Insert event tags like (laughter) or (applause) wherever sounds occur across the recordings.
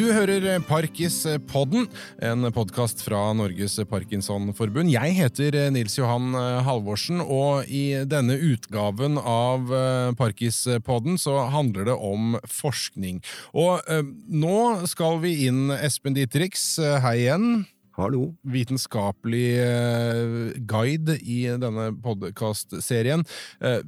Du hører Parkis-podden, en podkast fra Norges Parkinsonforbund. Jeg heter Nils Johan Halvorsen, og i denne utgaven av Parkis-podden så handler det om forskning. Og eh, nå skal vi inn, Espen Dietrichs, hei igjen. Hallo. Vitenskapelig eh, guide i denne podkastserien eh,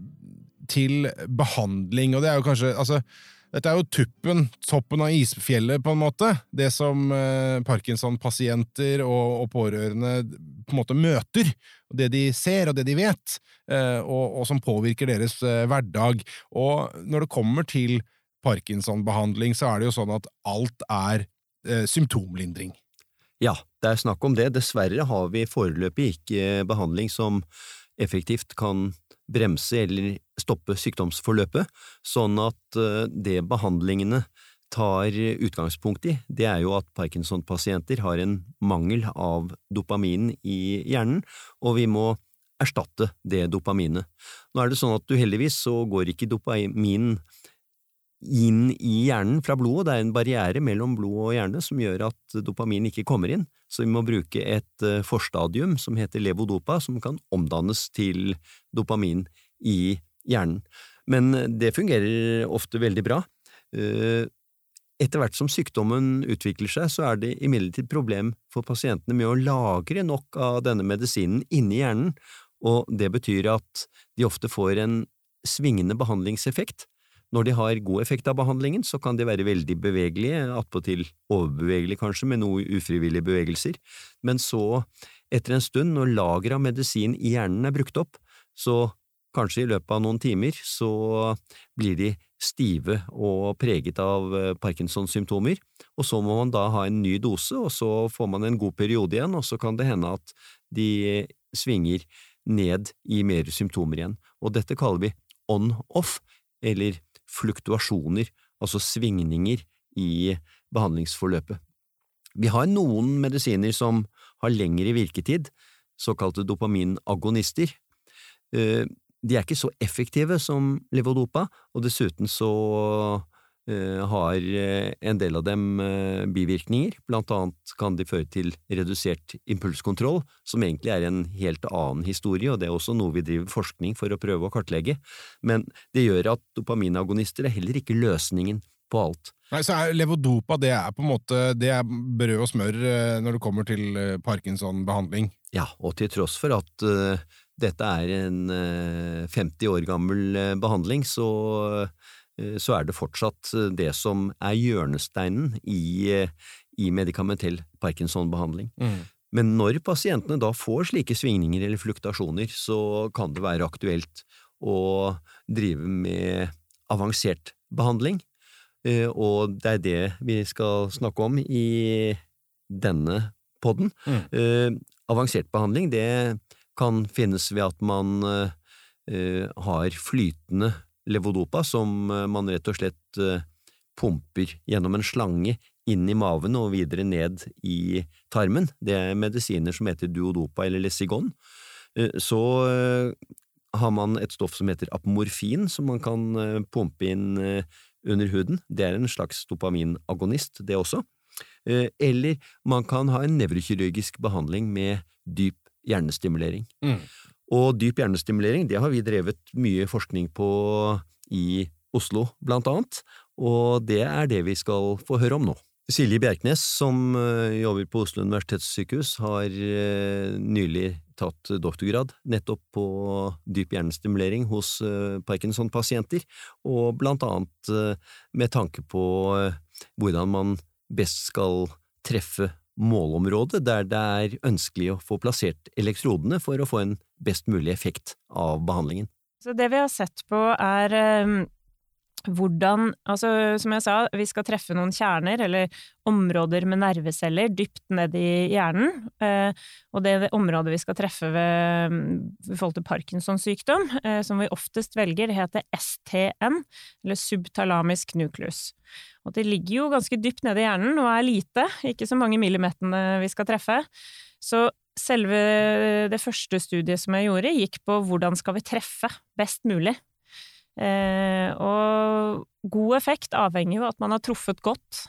til behandling, og det er jo kanskje altså dette er jo tuppen, toppen av isfjellet, på en måte. Det som eh, Parkinson-pasienter og, og, pårørende på en måte møter. Det de ser, og det de vet, eh, og, og, som påvirker deres eh, hverdag. Og når det kommer til Parkinson-behandling, så er det jo sånn at alt er eh, symptomlindring. Ja, det er snakk om det. Dessverre har vi foreløpig ikke behandling som effektivt kan bremse eller stoppe sykdomsforløpet, sånn at eh, det behandlingene tar utgangspunkt i, det er jo at Parkinson-pasienter har en mangel av dopamin i hjernen, og vi må erstatte det dopaminet. Nå er det sånn at uheldigvis så går ikke dopamin inn i hjernen fra blodet, det er en barriere mellom blod og hjerne som gjør at dopamin ikke kommer inn, så vi må bruke et eh, forstadium som heter levodopa, som kan omdannes til dopamin i hjernen. Men det fungerer ofte veldig bra. Eh, etter hvert som sykdommen utvikler seg, så er det imidlertid problem for pasientene med å lagre nok av denne medisinen inni hjernen, og det betyr at de ofte får en svingende behandlingseffekt, når de har god effekt av behandlingen, så kan de være veldig bevegelige, attpåtil overbevegelige kanskje, med noe ufrivillige bevegelser, men så, etter en stund, når lageret av medisin i hjernen er brukt opp, så kanskje i løpet av noen timer, så blir de stive og preget av eh, Parkinsons symptomer, og så må man da ha en ny dose, og så får man en god periode igjen, og så kan det hende at de svinger ned i mer symptomer igjen, og dette kaller vi on-off, eller fluktuasjoner, altså svingninger, i behandlingsforløpet. Vi har noen medisiner som har lengre virketid, såkalte dopaminagonister. Eh, de er ikke så effektive som levodopa, og dessuten så har eh, en del av dem eh, bivirkninger, blant annet kan de føre til redusert impulskontroll, som egentlig er en helt annen historie, og det er også noe vi driver forskning for å prøve å kartlegge, men det gjør at dopaminagonister er heller ikke løsningen på alt. Nei, så er Levodopa det er på en måte det er brød og smør når det kommer til Parkinson-behandling? Ja, og til tross for at uh, dette er en uh, 50 år gammel uh, behandling, så Eh, så er det fortsatt eh, det som er hjørnesteinen i, eh, i medikamentell Parkinson-behandling. Mm. Men når pasientene da får slike svingninger eller fluktasjoner, så kan det være aktuelt å drive med avansert behandling, og det er det vi skal snakke om i denne podden. Mm. Avansert behandling det kan finnes ved at man har flytende levodopa, som eh, man rett og slett eh, pumper gjennom en slange inn i maven og videre ned i tarmen. Det er medisiner som heter duodopa eller lesigon. Eh, så har man et stoff som heter apomorfin, som man kan pumpe inn under huden. Det er en slags dopaminagonist, det også. Eller man kan ha en nevrokirurgisk behandling med dyp hjernestimulering. Mm. Og dyp hjernestimulering det har vi drevet mye forskning på i Oslo, blant annet, og det er det vi skal få høre om nå. Silje Bjerknes, som eh, jobber på Oslo universitetssykehus, har eh, nylig tatt doktorgrad nettopp på dyp hjernestimulering hos eh, Parkinson-pasienter, og blant annet med tanke på hvordan man best skal treffe målområde der det er ønskelig å få plassert elektrodene for å få en best mulig effekt av behandlingen. Så det vi har sett på er eh, hvordan Altså, som jeg sa, vi skal treffe noen kjerner, eller områder med nerveceller, dypt ned i hjernen. Eh, og det, det området vi skal treffe ved, i forhold til Parkinsons sykdom, eh, som vi oftest velger, det heter STN, eller subtalamisk nucleus. Og det ligger jo ganske dypt nede i hjernen og er lite, ikke så mange millimeterne vi skal treffe. Så selve det første studiet som jeg gjorde, gikk på hvordan skal vi treffe best mulig. Eh, og god effekt avhenger jo av at man har truffet godt.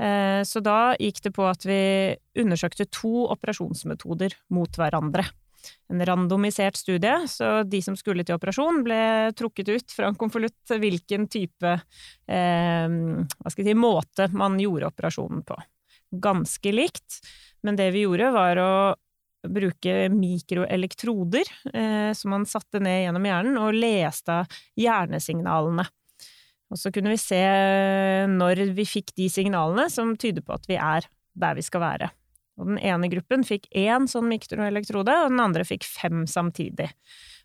Eh, så da gikk det på at vi undersøkte to operasjonsmetoder mot hverandre. En randomisert studie, så de som skulle til operasjon, ble trukket ut fra en konvolutt hvilken type eh, hva skal jeg si, måte man gjorde operasjonen på. Ganske likt, men det vi gjorde, var å bruke mikroelektroder eh, som man satte ned gjennom hjernen, og leste hjernesignalene. Og så kunne vi se når vi fikk de signalene som tyder på at vi er der vi skal være. Og den ene gruppen fikk én sånn mikroelektrode, og den andre fikk fem samtidig.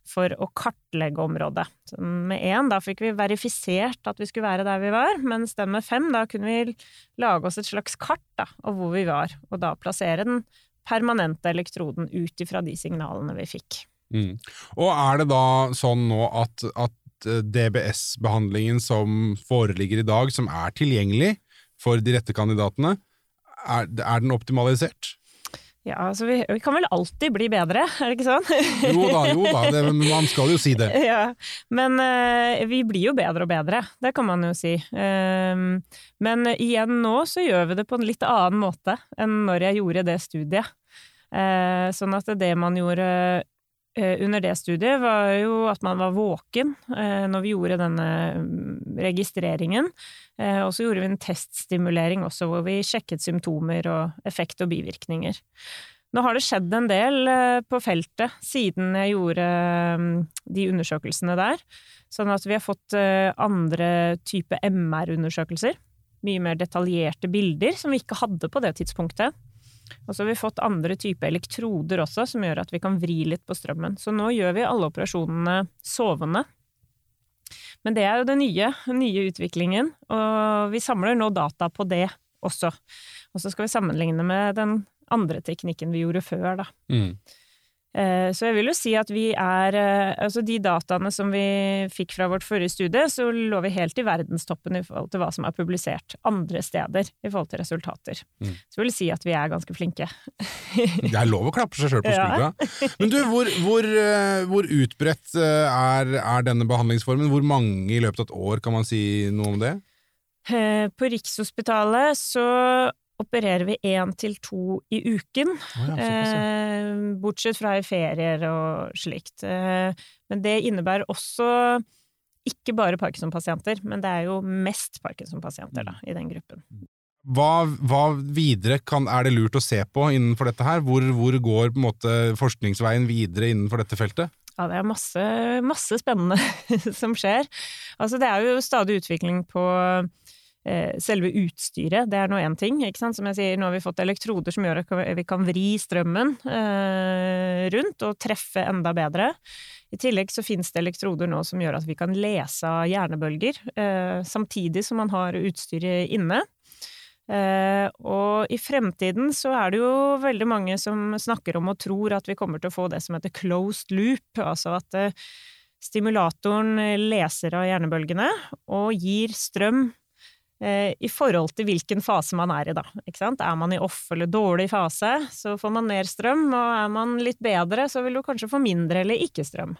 For å kartlegge området. Så med én, da fikk vi verifisert at vi skulle være der vi var, mens den med fem, da kunne vi lage oss et slags kart da, av hvor vi var, og da plassere den permanente elektroden ut ifra de signalene vi fikk. Mm. Og er det da sånn nå at, at Eh, DBS-behandlingen som foreligger i dag, som er tilgjengelig for de rette kandidatene, er, er den optimalisert? Ja, altså vi, vi, kan vel alltid bli bedre, er det ikke sånn? jo da, jo da, det, man skal jo si det. (laughs) Ja, Men uh, vi blir jo bedre og bedre, det kan man jo si. Um, men igjen nå så gjør vi det på en litt annen måte enn når jeg gjorde det studiet. Uh, sånn at det man gjorde under det studiet, var jo at man var våken eh, når vi gjorde denne mm, registreringen. Eh, og så gjorde vi en teststimulering også, hvor vi sjekket symptomer og effekt og bivirkninger. Nå har det skjedd en del på feltet siden jeg gjorde mm, de undersøkelsene der, sånn at vi har fått andre type MR-undersøkelser. Mye mer detaljerte bilder, som vi ikke hadde på det tidspunktet. Og så har vi fått andre typer elektroder også, som gjør at vi kan vri litt på strømmen. Så nå gjør vi alle operasjonene sovende. Men det er jo den nye, nye utviklingen, og vi samler nå data på det også. Og så skal vi sammenligne med den andre teknikken vi gjorde før, da. Mm. Eh, så jeg vil jo si at vi er eh, Altså de dataene som vi fikk fra vårt forrige studie, så lå vi helt i verdenstoppen i forhold til hva som er publisert andre steder i forhold til resultater. Mm. Så jeg vil si at vi er ganske flinke. det er lov å klappe seg sjøl på (laughs) skuldra. Ja. Men du, hvor, hvor, eh, hvor utbredt er, er, denne behandlingsformen? Hvor mange i løpet av et år, kan man si noe om det? På Rikshospitalet så opererer vi én til to i uken. Oh ja, eh, bortsett fra i ferier og slikt. Eh, men det innebærer også ikke bare Parkinson-pasienter, men det er jo mest Parkinson-pasienter da, i den gruppen. Hva, hva videre kan, er det lurt å se på innenfor dette her? Hvor, hvor går måte, forskningsveien videre innenfor dette feltet? Ja, det er masse, masse spennende (laughs) som skjer. Altså, det er jo stadig utvikling på selve utstyret, det er nå én ting. ikke sant? Som jeg sier, nå har vi fått elektroder som gjør at vi kan vri strømmen eh, rundt og treffe enda bedre. I tillegg så finnes det elektroder nå som gjør at vi kan lese av hjernebølger, eh, samtidig som man har utstyret inne. Eh, og i fremtiden så er det jo veldig mange som snakker om og tror at vi kommer til å få det som heter closed loop, altså at eh, stimulatoren leser av hjernebølgene og gir strøm Eh, i forhold til hvilken fase man er i, da. Er man i off eller dårlig fase, så får man mer strøm, og er man litt bedre, så vil du kanskje få mindre eller ikke strøm.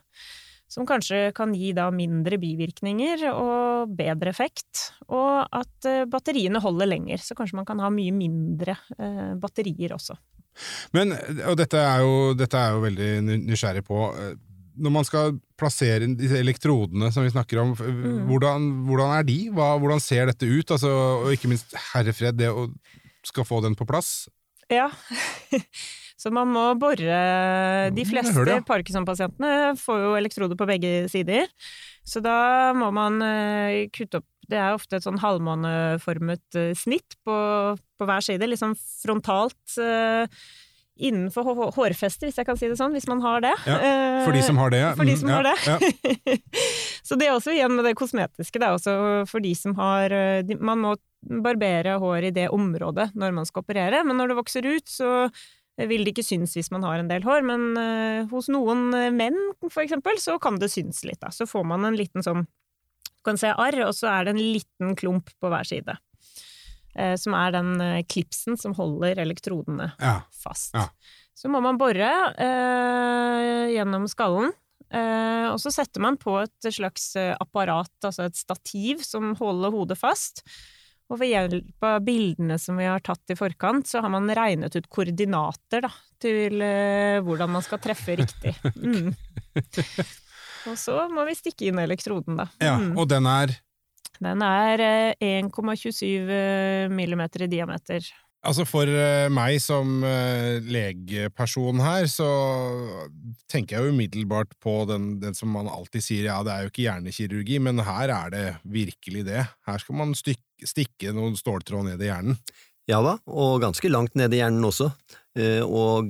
Som kanskje kan gi da mindre bivirkninger og bedre effekt, og at eh, batteriene holder lenger. Så kanskje man kan ha mye mindre eh, batterier også. Men, og dette er, jo, dette er jo veldig nysgjerrig på når man skal plassere disse elektrodene som vi snakker om, mm. hvordan, hvordan, er de? Hva, hvordan ser dette ut? Altså, og ikke minst herrefred, det å skal få den på plass? Ja. (laughs) Så man må bore De fleste ja. Parkinson-pasientene får jo elektroder på begge sider. Så da må man uh, kutte opp Det er ofte et sånn halvmåneformet uh, snitt på, på, hver side, liksom frontalt. Innenfor hårfestet, hvis jeg kan si det sånn, hvis man har det. Ja, for de som har det, ja. For de som mm, har det. Ja. (laughs) så det er også igjen med det kosmetiske, det er også for de som har eh, Man må barbere hår i det området når man skal operere, men når det vokser ut, så vil det ikke synes hvis man har en del hår, men uh, hos noen menn, for eksempel, så kan det synes litt, da. Så får man en liten sånn Du kan se arr, og så er det en liten klump på hver side. Eh, som er den eh, klipsen som holder elektrodene ja. fast. Ja. Så må man bore eh, gjennom skallen, eh, og så setter man på et slags eh, apparat, altså et stativ, som holder hodet fast. Og ved hjelp av bildene som vi har tatt i forkant, så har man regnet ut koordinater da, til eh, hvordan man skal treffe riktig. (laughs) Mm. Og så må vi stikke inn elektroden, da. Ja, mm. Og den er? Den er 1,27 millimeter i diameter. Altså For uh, meg som legeperson her, så tenker jeg jo umiddelbart på den, den, som man alltid sier, ja, det er jo ikke hjernekirurgi, men her er det virkelig det. Her skal man stykke, stikke noen ståltråd ned i hjernen. Ja da, og ganske langt ned i hjernen også. Og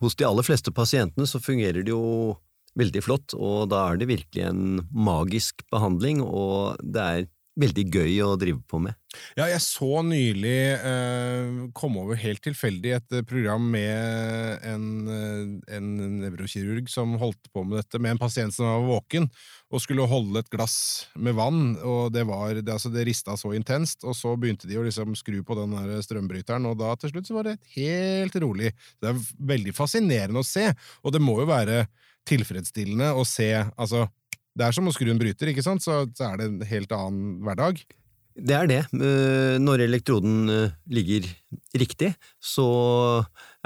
hos de aller fleste pasientene så fungerer det jo veldig flott, og da er det virkelig en magisk behandling, og det er veldig gøy å drive på med. Ja, jeg så nylig eh, kom over helt tilfeldig et eh, program med en, eh, en nevrokirurg som holdt på med dette, med en pasient som var våken og skulle holde et glass med vann, og det var, det, altså det rista så intenst, og så begynte de å liksom skru på den strømbryteren, og da til slutt så var det helt rolig. Det er veldig fascinerende å se, og det må jo være tilfredsstillende å se altså det er som å skru en bryter, ikke sant? Så, så er det en helt annen hverdag. Det er det. Eh, når elektroden eh, ligger riktig, så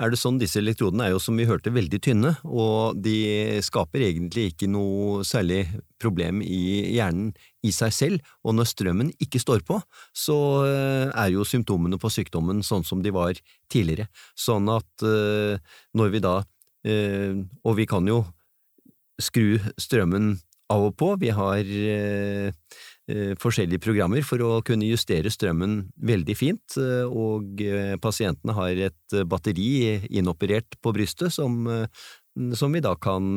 er det sånn disse elektrodene er jo, som vi hørte, veldig tynne, og de skaper egentlig ikke noe særlig problem i hjernen i seg selv, og når strømmen ikke står på, så eh, er jo symptomene på sykdommen sånn som de var tidligere. Sånn at når vi da Og vi kan jo skru strømmen av og på. Vi har eh, eh, forskjellige programmer for å kunne justere strømmen veldig fint, eh, og eh, pasientene har et batteri inoperert på brystet som, som vi da kan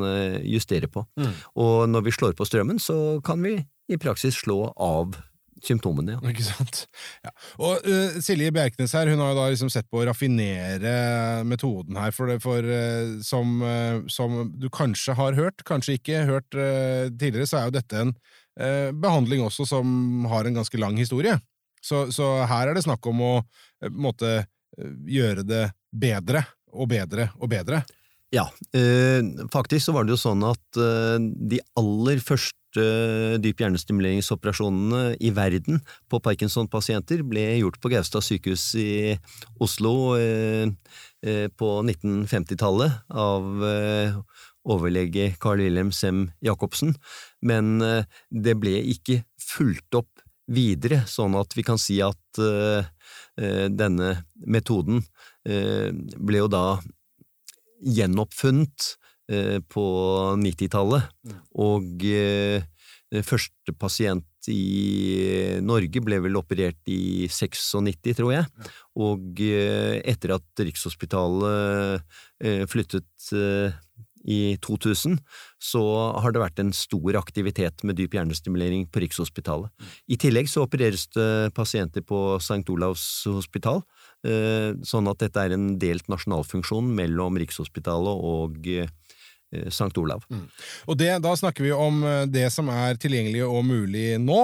justere på. Mm. Og når vi slår på strømmen, så kan vi i praksis slå av symptomene. Ja. Ikke sant. Ja. Og uh, Silje Bjerknes her, hun har jo da liksom sett på å raffinere metoden her, for, det, for uh, som, uh, som, du kanskje har hørt, kanskje ikke hørt tidligere, så er jo dette en behandling også som har en ganske lang historie. Så, så her er det snakk om å måtte gjøre det bedre og bedre og bedre. Ja, faktisk så var det jo sånn at de aller første første dyp hjernestimuleringsoperasjonene i verden på Parkinson-pasienter ble gjort på Gaustad sykehus i Oslo eh, eh, på 1950-tallet av eh, overlege Carl Wilhelm Sem Jacobsen, men det ble ikke fulgt opp videre, sånn at vi kan si at denne metoden ble jo da gjenoppfunnet Eh, på 90-tallet, mm. og eh, første pasient i Norge ble vel operert i 96, tror jeg, og eh, etter at Rikshospitalet flyttet i 2000, så har det vært en stor aktivitet med dyp hjernestimulering på Rikshospitalet. Mm. I tillegg så opereres det pasienter på St. Olavs hospital, sånn at dette er en delt nasjonalfunksjon mellom Rikshospitalet og Eh, St. Olav. Mm. Og det, Da snakker vi om eh, det som er tilgjengelig og mulig nå.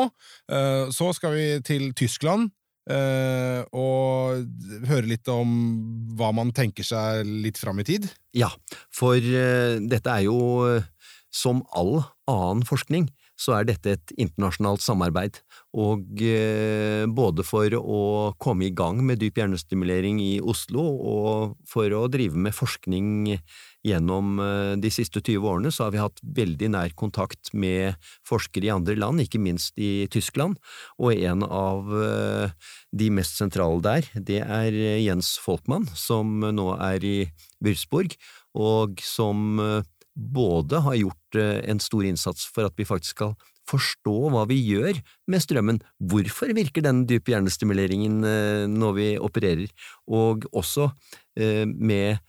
Eh, så skal vi til Tyskland og høre litt om hva man tenker seg litt fram i tid. Ja, for dette er jo som all annen forskning så er dette et internasjonalt samarbeid, og både for å komme i gang med dyp hjernestimulering i Oslo og for å drive med forskning Gjennom eh, de siste 20 årene så har vi hatt veldig nær kontakt med forskere i andre land, ikke minst i Tyskland, og en av eh, de mest sentrale der, det er eh, Jens Folkmann, som nå er i Würzburg, og som både har gjort en stor innsats for at vi faktisk skal forstå hva vi gjør med strømmen, hvorfor virker den dype hjernestimuleringen når vi opererer, og også med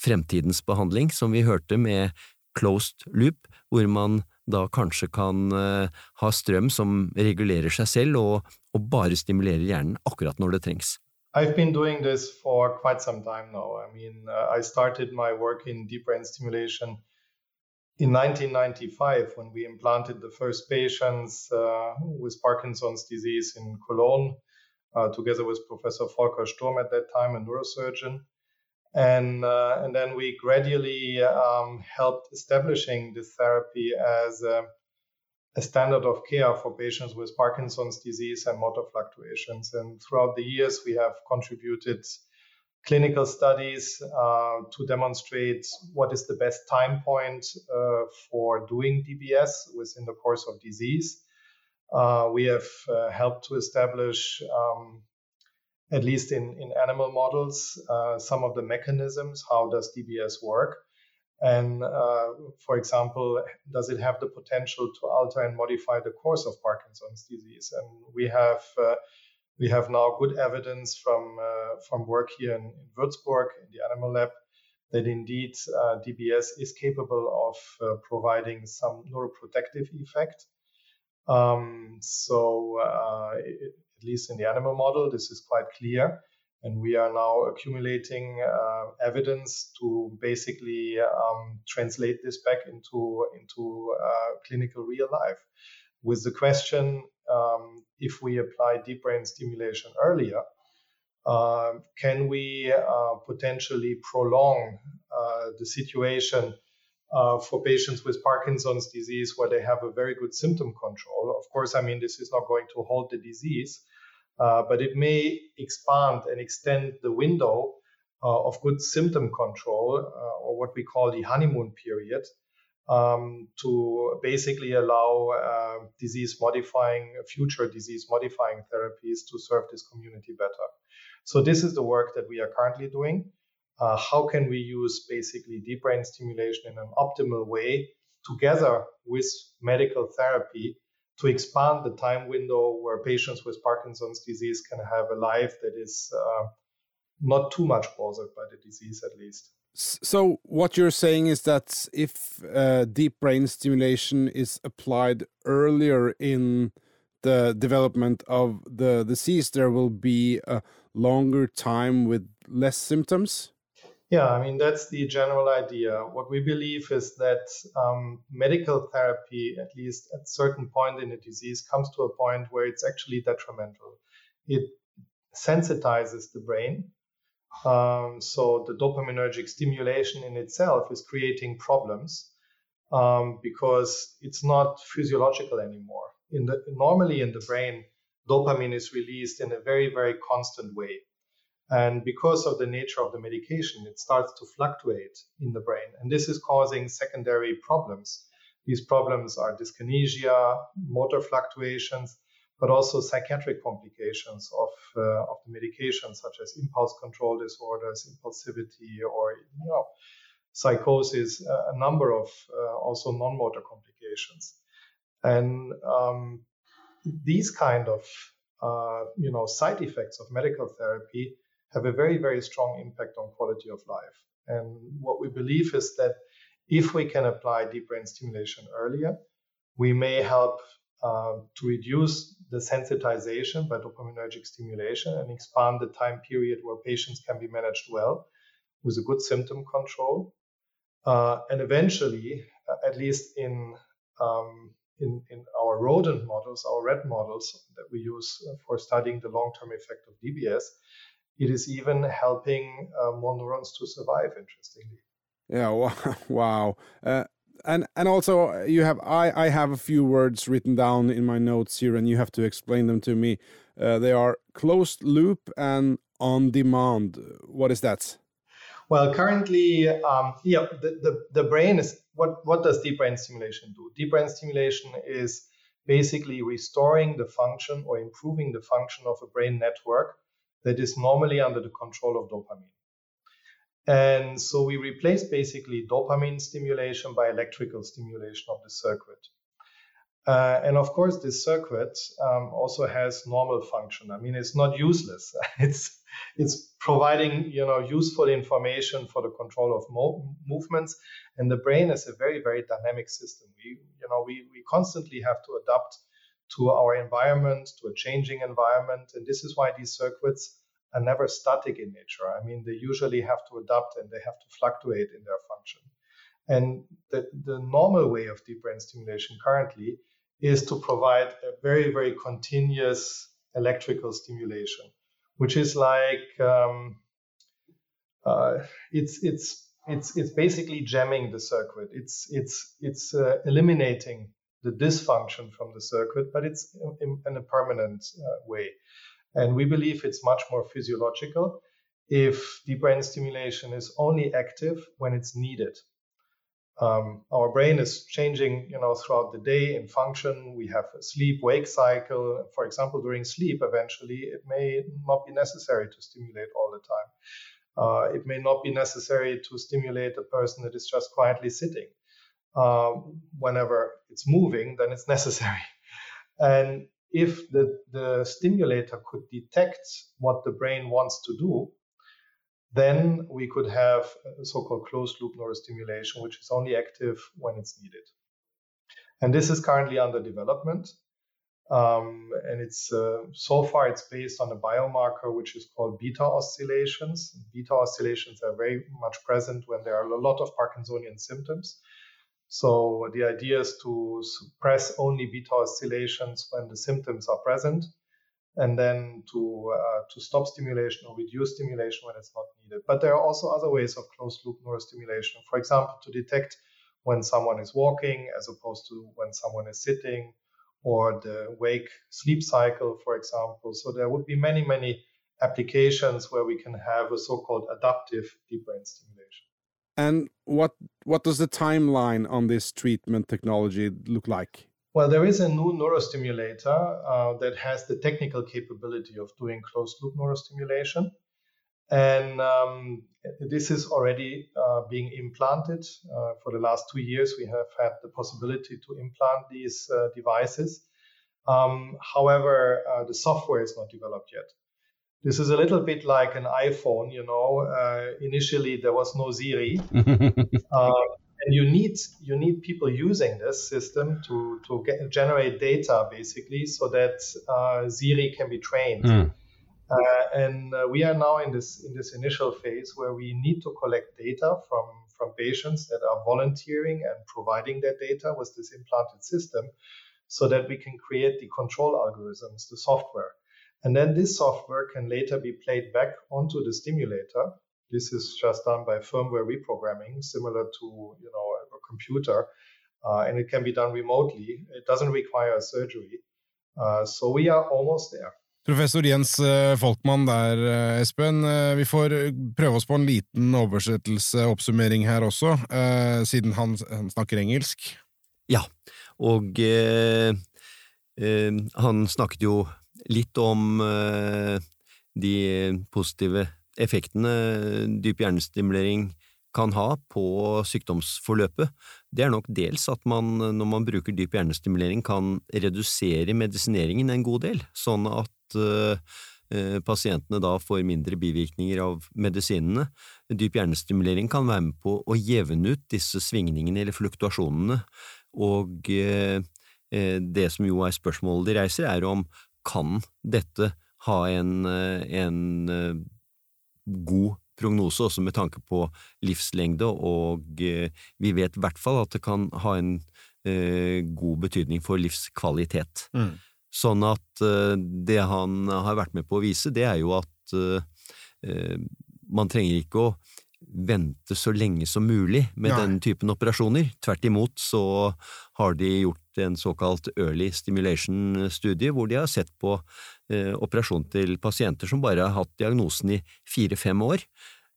fremtidens behandling, som vi hørte med closed loop, hvor man da kanskje kan ha strøm som regulerer seg selv og, og, bare stimulerer hjernen akkurat når det trengs. I've been doing this for quite some time now. I mean, uh, I started my work in deep brain stimulation in 1995 when we implanted the first patients uh, with Parkinson's disease in Cologne, uh, together with Professor Volker Sturm at that time, a neurosurgeon. and uh, and then we gradually um, helped establishing this therapy as a a standard of care for patients with Parkinson's disease and motor fluctuations. And throughout the years, we have contributed clinical studies uh, to demonstrate what is the best time point uh, for doing DBS within the course of disease. Uh, we have uh, helped to establish, um, at least in, in animal models, uh, some of the mechanisms. How does DBS work? And uh, for example, does it have the potential to alter and modify the course of Parkinson's disease? And we have we have now good evidence from uh, from work here in, in, Würzburg in the animal lab that indeed uh, DBS is capable of uh, providing some neuroprotective effect. Um, so it, at least in the animal model, this is quite clear. And we are now accumulating uh, evidence to basically um, translate this back into into uh, clinical real life, with the question um, if we apply deep brain stimulation earlier, uh, can we uh, potentially prolong uh, the situation uh, for patients with Parkinson's disease where they have a very good symptom control? Of course, I mean, this is not going to halt the disease, uh, but it may expand and extend the window uh, of good symptom control, or what we call the honeymoon period, um, to basically allow uh, disease modifying, future disease modifying therapies to serve this community better. So, this is the work that we are currently doing. Uh, how can we use basically deep brain stimulation in an optimal way together with medical therapy to expand the time window where patients with Parkinson's disease can have a life that is uh, not too much bothered by the disease, at least. So what you're saying is that if uh, deep brain stimulation is applied earlier in the development of the disease, there will be a longer time with less symptoms? Yeah, I mean, that's the general idea. What we believe is that um, medical therapy, at least at certain point in the disease, comes to a point where it's actually detrimental. It sensitizes the brain um, so the dopaminergic stimulation in itself is creating problems um, because it's not physiological anymore. In the normally in the brain, dopamine is released in a very very constant way, and because of the nature of the medication, it starts to fluctuate in the brain, and this is causing secondary problems. These problems are dyskinesia, motor fluctuations, but also psychiatric complications of, uh, of the medication, such as impulse control disorders, impulsivity, or you know, psychosis, uh, a number of uh, also non-motor complications. And um, these kind of uh, you know side effects of medical therapy have a very very strong impact on quality of life. And what we believe is that if we can apply deep brain stimulation earlier, we may help uh, to reduce the sensitization by dopaminergic stimulation and expand the time period where patients can be managed well with a good symptom control. Uh, and eventually, uh, at least in, um, in, in our rodent models, our rat models that we use uh, for studying the long term effect of DBS, it is even helping uh, more neurons to survive, interestingly. Yeah, (laughs) wow. Uh, and and also you have I I have a few words written down in my notes here, and you have to explain them to me. Uh, they are closed loop and on demand. What is that? Well, currently, um, yeah, the, the, the brain is what what does deep brain stimulation do? Deep brain stimulation is basically restoring the function or improving the function of a brain network that is normally under the control of dopamine. And so we replace basically dopamine stimulation by electrical stimulation of the circuit. Uh, and of course, this circuit um, also has normal function. I mean, it's not useless. (laughs) it's it's providing you know useful information for the control of mo- movements. And the brain is a very very dynamic system. We you know we we constantly have to adapt to our environment, to a changing environment, and this is why these circuits are never static in nature. I mean, they usually have to adapt and they have to fluctuate in their function. And the, the normal way of deep brain stimulation currently is to provide a very, very continuous electrical stimulation, which is like um, uh, it's it's it's it's basically jamming the circuit. It's it's it's uh, eliminating the dysfunction from the circuit, but it's in, in a permanent uh, way. And we believe it's much more physiological if deep brain stimulation is only active when it's needed. Um, our brain is changing, you know, throughout the day in function. We have a sleep-wake cycle. For example, during sleep, eventually it may not be necessary to stimulate all the time. Uh, it may not be necessary to stimulate a person that is just quietly sitting. Uh, whenever it's moving, then it's (laughs) necessary. And if the, the stimulator could detect what the brain wants to do, then we could have a so-called closed loop neurostimulation, which is only active when it's needed. And this is currently under development. Um, and it's uh, so far it's based on a biomarker which is called beta oscillations. Beta oscillations are very much present when there are a lot of Parkinsonian symptoms. So the idea is to suppress only beta oscillations when the symptoms are present and then to uh, to stop stimulation or reduce stimulation when it's not needed. But there are also other ways of closed loop neurostimulation. For example, to detect when someone is walking as opposed to when someone is sitting, or the wake sleep cycle, for example. So there would be many many applications where we can have a so-called adaptive deep brain stimulation. And what what does the timeline on this treatment technology look like? Well, there is a new neurostimulator uh, that has the technical capability of doing closed loop neurostimulation. And um, this is already uh, being implanted. Uh, for the last two years, we have had the possibility to implant these uh, devices. Um, however, uh, the software is not developed yet. This is a little bit like an iPhone, you know. Uh, initially, there was no Siri. (laughs) and you need you need people using this system to to get, generate data basically so that uh, Siri can be trained. Mm. Uh, and uh, we are now in this in this initial phase where we need to collect data from from patients that are volunteering and providing their data with this implanted system, so that we can create the control algorithms, the software, and then this software can later be played back onto the stimulator this is just done by firmware reprogramming, similar to you know a computer, uh, and it can be done remotely. It doesn't require a surgery. Uh, so we are almost there. Professor Jens uh, Folkmann der, uh, Espen. Uh, vi får prøve oss på en liten oversettelse, oppsummering her også, siden han, snakker engelsk. Ja, og han snakket jo litt om de positive effektene dyp hjernestimulering kan ha på sykdomsforløpet, det er nok dels at man, når man bruker dyp hjernestimulering, kan redusere medisineringen en god del, sånn at uh, pasientene da får mindre bivirkninger av medisinene. Dyp hjernestimulering kan være med på å jevne ut disse svingningene eller fluktuasjonene, og uh, det som jo er spørsmålet de reiser, er om kan dette ha en, en god prognose, også med tanke på livslengde, og eh, vi vet i hvert fall at det kan ha en eh, god betydning for livskvalitet. Mm. Sånn at eh, det han har vært med på å vise, det er jo at man trenger ikke å vente så lenge som mulig med ja. den typen operasjoner. Tvert imot så har de gjort en såkalt early stimulation-studie, hvor de har sett på eh, operasjon til pasienter som bare har hatt diagnosen i fire–fem år.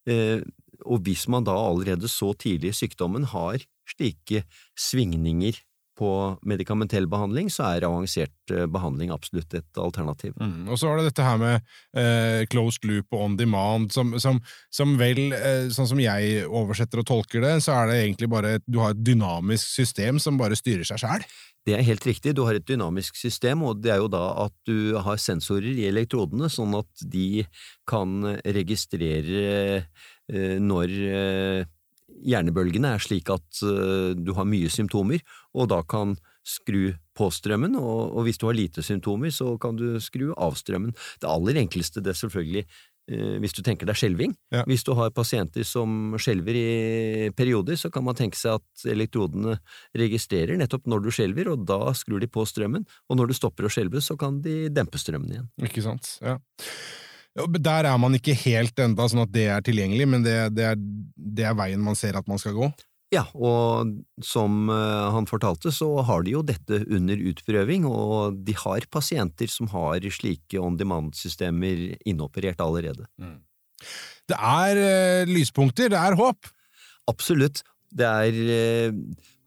Eh, og hvis man da allerede så tidlig i sykdommen har slike svingninger på medikamentell behandling, så er avansert eh, behandling absolutt et alternativ. Mm. Og så er det dette her med eh, closed loop og on demand, som, som, som vel, eh, sånn som jeg oversetter og tolker det, så er det egentlig bare du har et dynamisk system som bare styrer seg sjæl? Det er helt riktig, du har et dynamisk system, og det er jo da at du har sensorer i elektrodene, sånn at de kan registrere eh, når eh, hjernebølgene er slik at uh, du har mye symptomer, og da kan skru på strømmen, og, og, hvis du har lite symptomer, så kan du skru av strømmen. Det aller enkleste det er selvfølgelig uh, hvis du tenker deg skjelving. Ja. Hvis du har pasienter som skjelver i perioder, så kan man tenke seg at elektrodene registrerer nettopp når du skjelver, og da skrur de på strømmen, og når du stopper å skjelve, så kan de dempe strømmen igjen. Ikke sant, ja. Der er man ikke helt enda sånn at det er tilgjengelig, men det, det, er, det, er, veien man ser at man skal gå? Ja, og som eh, han fortalte, så har de jo dette under utprøving, og de har pasienter som har slike on demand-systemer innoperert allerede. Det er eh, lyspunkter, det er håp. Absolutt. Det er eh,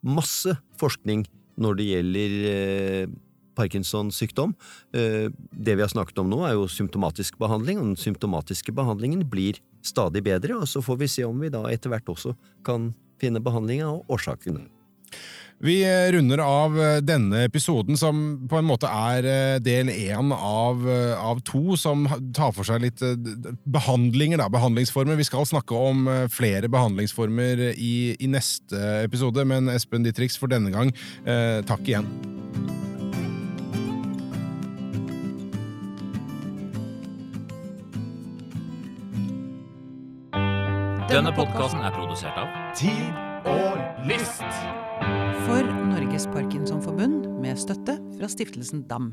masse forskning når det gjelder Parkinsons sykdom. Eh, det vi har snakket om nå, er jo symptomatisk behandling, og den symptomatiske behandlingen blir stadig bedre, og så får vi se om vi da etter hvert også kan finne behandlinga og årsakene. Vi runder av denne episoden, som på en måte er eh, del én av, eh, av to, som tar for seg litt eh, behandlinger, da, behandlingsformer. Vi skal snakke om flere behandlingsformer i, i neste episode, men Espen Ditrix, for denne gang, eh, takk igjen. Denne podkasten er produsert av Tid og lyst. For Norges Parkinsonforbund med støtte fra stiftelsen DAM.